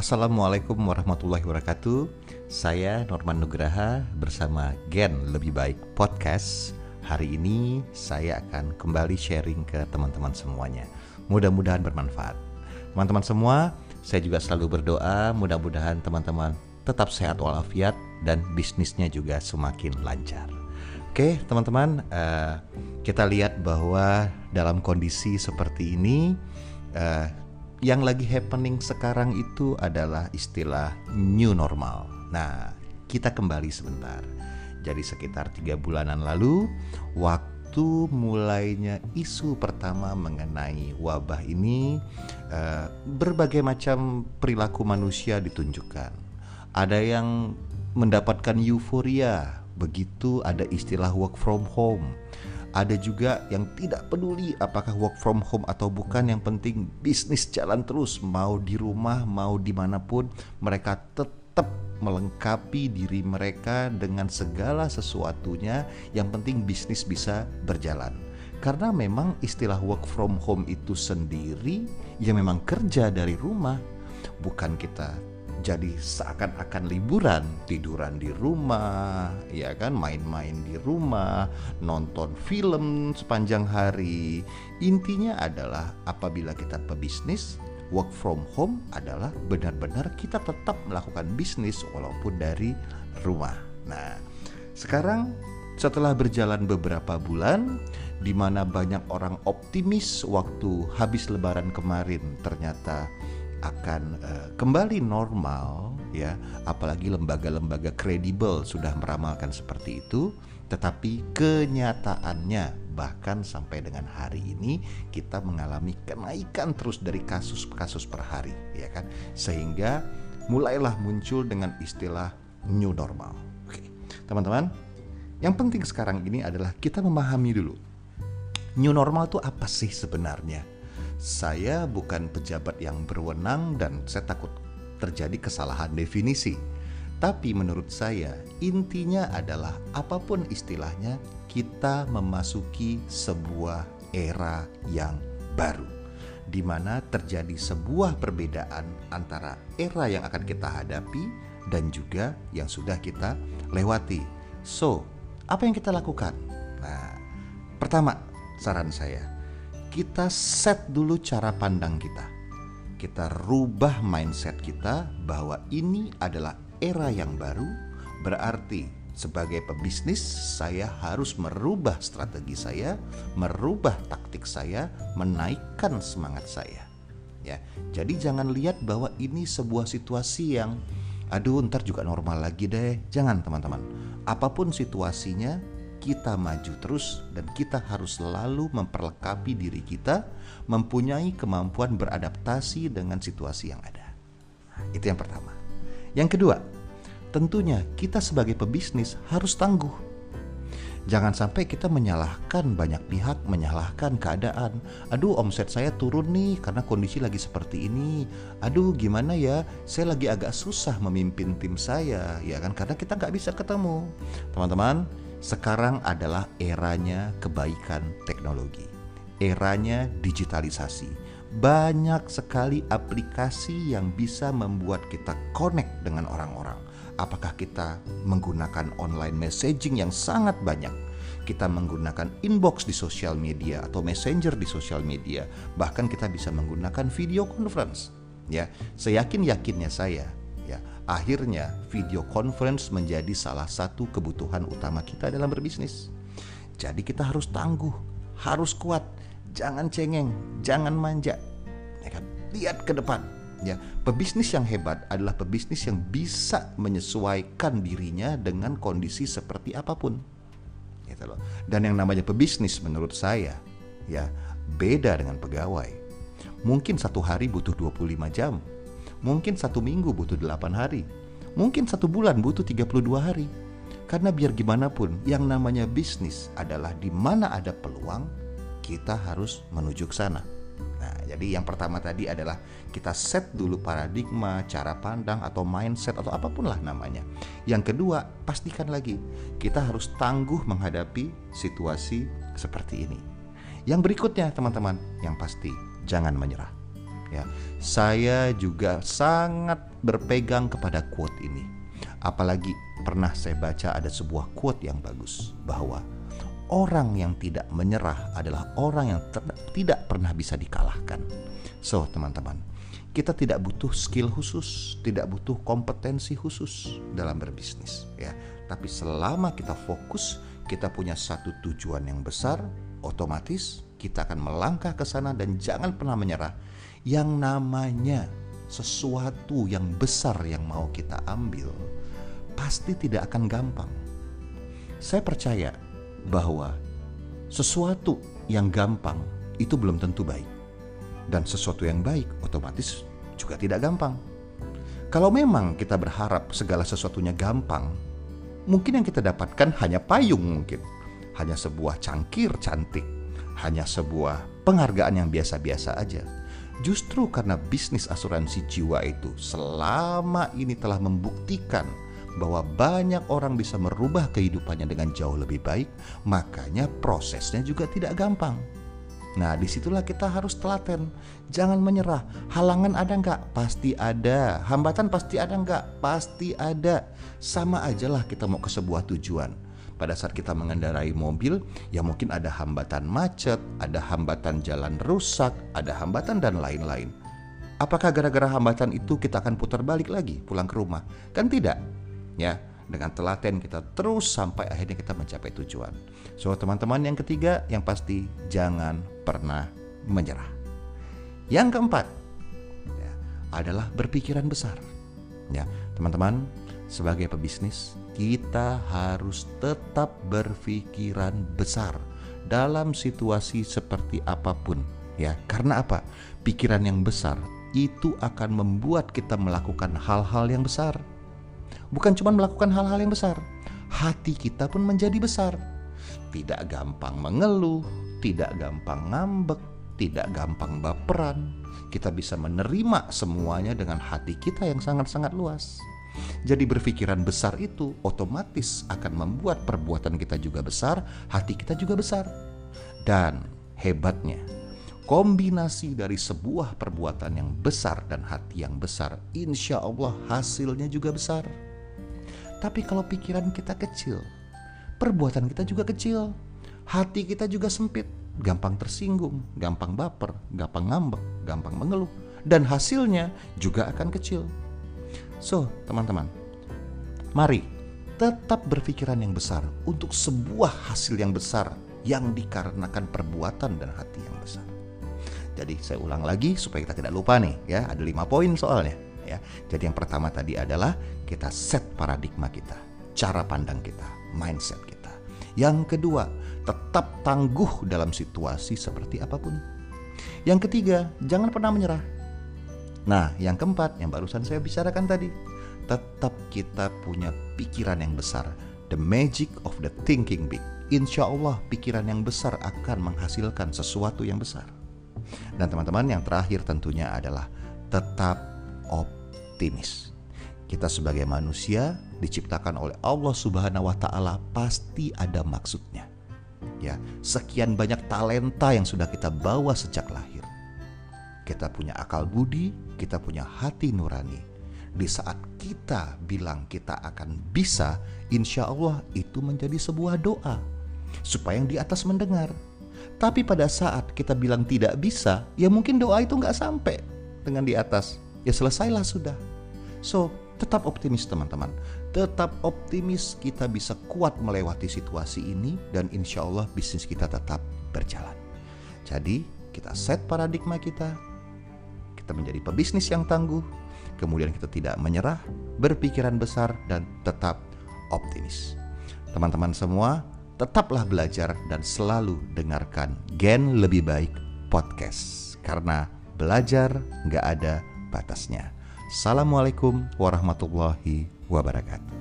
Assalamualaikum warahmatullahi wabarakatuh. Saya Norman Nugraha bersama Gen Lebih Baik Podcast. Hari ini saya akan kembali sharing ke teman-teman semuanya. Mudah-mudahan bermanfaat. Teman-teman semua, saya juga selalu berdoa mudah-mudahan teman-teman tetap sehat walafiat dan bisnisnya juga semakin lancar. Oke, teman-teman, uh, kita lihat bahwa dalam kondisi seperti ini, uh, yang lagi happening sekarang itu adalah istilah new normal. Nah, kita kembali sebentar. Jadi sekitar tiga bulanan lalu, waktu mulainya isu pertama mengenai wabah ini, eh, berbagai macam perilaku manusia ditunjukkan. Ada yang mendapatkan euforia, begitu ada istilah work from home ada juga yang tidak peduli apakah work from home atau bukan yang penting bisnis jalan terus. Mau di rumah mau di mana pun mereka tetap melengkapi diri mereka dengan segala sesuatunya. Yang penting bisnis bisa berjalan. Karena memang istilah work from home itu sendiri ya memang kerja dari rumah bukan kita jadi seakan-akan liburan, tiduran di rumah, ya kan, main-main di rumah, nonton film sepanjang hari. Intinya adalah apabila kita pebisnis, work from home adalah benar-benar kita tetap melakukan bisnis walaupun dari rumah. Nah, sekarang setelah berjalan beberapa bulan di mana banyak orang optimis waktu habis lebaran kemarin ternyata akan uh, kembali normal ya. Apalagi lembaga-lembaga kredibel sudah meramalkan seperti itu tetapi kenyataannya bahkan sampai dengan hari ini kita mengalami kenaikan terus dari kasus-kasus per hari ya kan? Sehingga mulailah muncul dengan istilah new normal. Oke teman-teman yang penting sekarang ini adalah kita memahami dulu new normal itu apa sih sebenarnya saya bukan pejabat yang berwenang dan saya takut terjadi kesalahan definisi. Tapi menurut saya, intinya adalah apa pun istilahnya, kita memasuki sebuah era yang baru di mana terjadi sebuah perbedaan antara era yang akan kita hadapi dan juga yang sudah kita lewati. So, apa yang kita lakukan? Nah, pertama, saran saya, kita set dulu cara pandang kita. Kita rubah mindset kita bahwa ini adalah era yang baru, berarti sebagai pebisnis saya harus merubah strategi saya, merubah taktik saya, menaikkan semangat saya. Ya. Jadi jangan lihat bahwa ini sebuah situasi yang aduh ntar juga normal lagi deh. Jangan teman-teman. Apa pun situasinya, kita maju terus dan kita harus selalu memperlengkapi diri kita mempunyai kemampuan beradaptasi dengan situasi yang ada. Itu yang pertama. Yang kedua, tentunya kita sebagai pebisnis harus tangguh. Jangan sampai kita menyalahkan banyak pihak, menyalahkan keadaan. Aduh, omset saya turun nih karena kondisi lagi seperti ini. Aduh, gimana ya? Saya lagi agak susah memimpin tim saya, ya kan? Karena kita nggak bisa ketemu. Teman-teman, sekarang adalah eranya kebaikan teknologi, eranya digitalisasi. Banyak sekali aplikasi yang bisa membuat kita connect dengan orang-orang. Apakah kita menggunakan online messaging yang sangat banyak? Kita menggunakan inbox di sosial media atau messenger di sosial media, bahkan kita bisa menggunakan video conference. Ya, seyakin-yakinnya saya Akhirnya, video conference menjadi salah satu kebutuhan utama kita dalam berbisnis. Jadi kita harus tangguh, harus kuat, jangan cengeng, jangan manja. Ya kan? Lihat ke depan. Ya, pebisnis yang hebat adalah pebisnis yang bisa menyesuaikan dirinya dengan kondisi seperti apa pun. Gitu loh. Dan yang namanya pebisnis menurut saya ya beda dengan pegawai. Mungkin satu hari butuh 25 jam, Mungkin satu minggu butuh 8 hari. Mungkin satu bulan butuh 32 hari. Karena biar gimana pun, yang namanya bisnis adalah di mana ada peluang, kita harus menuju ke sana. Nah, jadi yang pertama tadi adalah kita set dulu paradigma, cara pandang atau mindset atau apa pun lah namanya. Yang kedua, pastikan lagi kita harus tangguh menghadapi situasi seperti ini. Yang berikutnya, teman-teman, yang pasti jangan menyerah. Ya, saya juga sangat berpegang kepada quote ini. Apalagi pernah saya baca ada sebuah quote yang bagus bahwa orang yang tidak menyerah adalah orang yang tidak pernah bisa dikalahkan. So, teman-teman, kita tidak butuh skill khusus, tidak butuh kompetensi khusus dalam berbisnis, ya. Tapi selama kita fokus, kita punya satu tujuan yang besar, otomatis kita akan melangkah ke sana dan jangan pernah menyerah. Yang namanya sesuatu yang besar yang mau kita ambil pasti tidak akan gampang. Saya percaya bahwa sesuatu yang gampang itu belum tentu baik, dan sesuatu yang baik otomatis juga tidak gampang. Kalau memang kita berharap segala sesuatunya gampang, mungkin yang kita dapatkan hanya payung, mungkin hanya sebuah cangkir cantik, hanya sebuah penghargaan yang biasa-biasa aja. Justru karena bisnis asuransi jiwa itu selama ini telah membuktikan bahwa banyak orang bisa merubah kehidupannya dengan jauh lebih baik, makanya prosesnya juga tidak gampang. Nah, di situlah kita harus telaten. Jangan menyerah. Halangan ada nggak? Pasti ada. Hambatan pasti ada nggak? Pasti ada. Sama aja lah kita mau ke sebuah tujuan. Pada saat kita mengendarai mobil, ya mungkin ada hambatan macet, ada hambatan jalan rusak, ada hambatan dan lain-lain. Apakah gara-gara hambatan itu kita akan putar balik lagi pulang ke rumah? Kan tidak ya dengan telaten kita terus sampai akhirnya kita mencapai tujuan. So teman-teman yang ketiga yang pasti jangan pernah menyerah. Yang keempat ya, adalah berpikiran besar. Ya teman-teman sebagai pebisnis kita harus tetap berpikiran besar dalam situasi seperti apa pun ya karena apa pikiran yang besar itu akan membuat kita melakukan hal-hal yang besar bukan cuma melakukan hal-hal yang besar, hati kita pun menjadi besar. Tidak gampang mengeluh, tidak gampang ngambek, tidak gampang baperan. Kita bisa menerima semuanya dengan hati kita yang sangat-sangat luas. Jadi berpikiran besar itu otomatis akan membuat perbuatan kita juga besar, hati kita juga besar. Dan hebatnya, kombinasi dari sebuah perbuatan yang besar dan hati yang besar, insya Allah hasilnya juga besar. Tapi kalau pikiran kita kecil, perbuatan kita juga kecil, hati kita juga sempit, gampang tersinggung, gampang baper, gampang ngambek, gampang mengeluh, dan hasilnya juga akan kecil. So, teman-teman, mari tetap berpikiran yang besar untuk sebuah hasil yang besar yang dikarenakan perbuatan dan hati yang besar. Jadi saya ulang lagi supaya kita tidak lupa nih ya, ada lima poin soalnya ya. Jadi yang pertama tadi adalah kita set paradigma kita, cara pandang kita, mindset kita. Yang kedua, tetap tangguh dalam situasi seperti apa pun. Yang ketiga, jangan pernah menyerah. Nah, yang keempat yang barusan saya bicarakan tadi, tetap kita punya pikiran yang besar. The magic of the thinking big. Insya Allah pikiran yang besar akan menghasilkan sesuatu yang besar. Dan teman-teman yang terakhir tentunya adalah tetap optimis. Kita sebagai manusia diciptakan oleh Allah Subhanahu wa taala pasti ada maksudnya. Ya, sekian banyak talenta yang sudah kita bawa sejak lahir. Kita punya akal budi, kita punya hati nurani. Di saat kita bilang kita akan bisa, insya Allah itu menjadi sebuah doa supaya yang di atas mendengar. Tapi pada saat kita bilang tidak bisa, ya mungkin doa itu nggak sampai dengan di atas. Ya selesailah sudah. So, tetap optimis teman-teman. Tetap optimis kita bisa kuat melewati situasi ini dan insya Allah bisnis kita tetap berjalan. Jadi kita set paradigma kita, kita menjadi pebisnis yang tangguh, kemudian kita tidak menyerah, berpikiran besar dan tetap optimis. Teman-teman semua, tetaplah belajar dan selalu dengarkan Gen Lebih Baik Podcast. Karena belajar nggak ada batasnya. Assalamualaikum warahmatullahi wabarakatuh.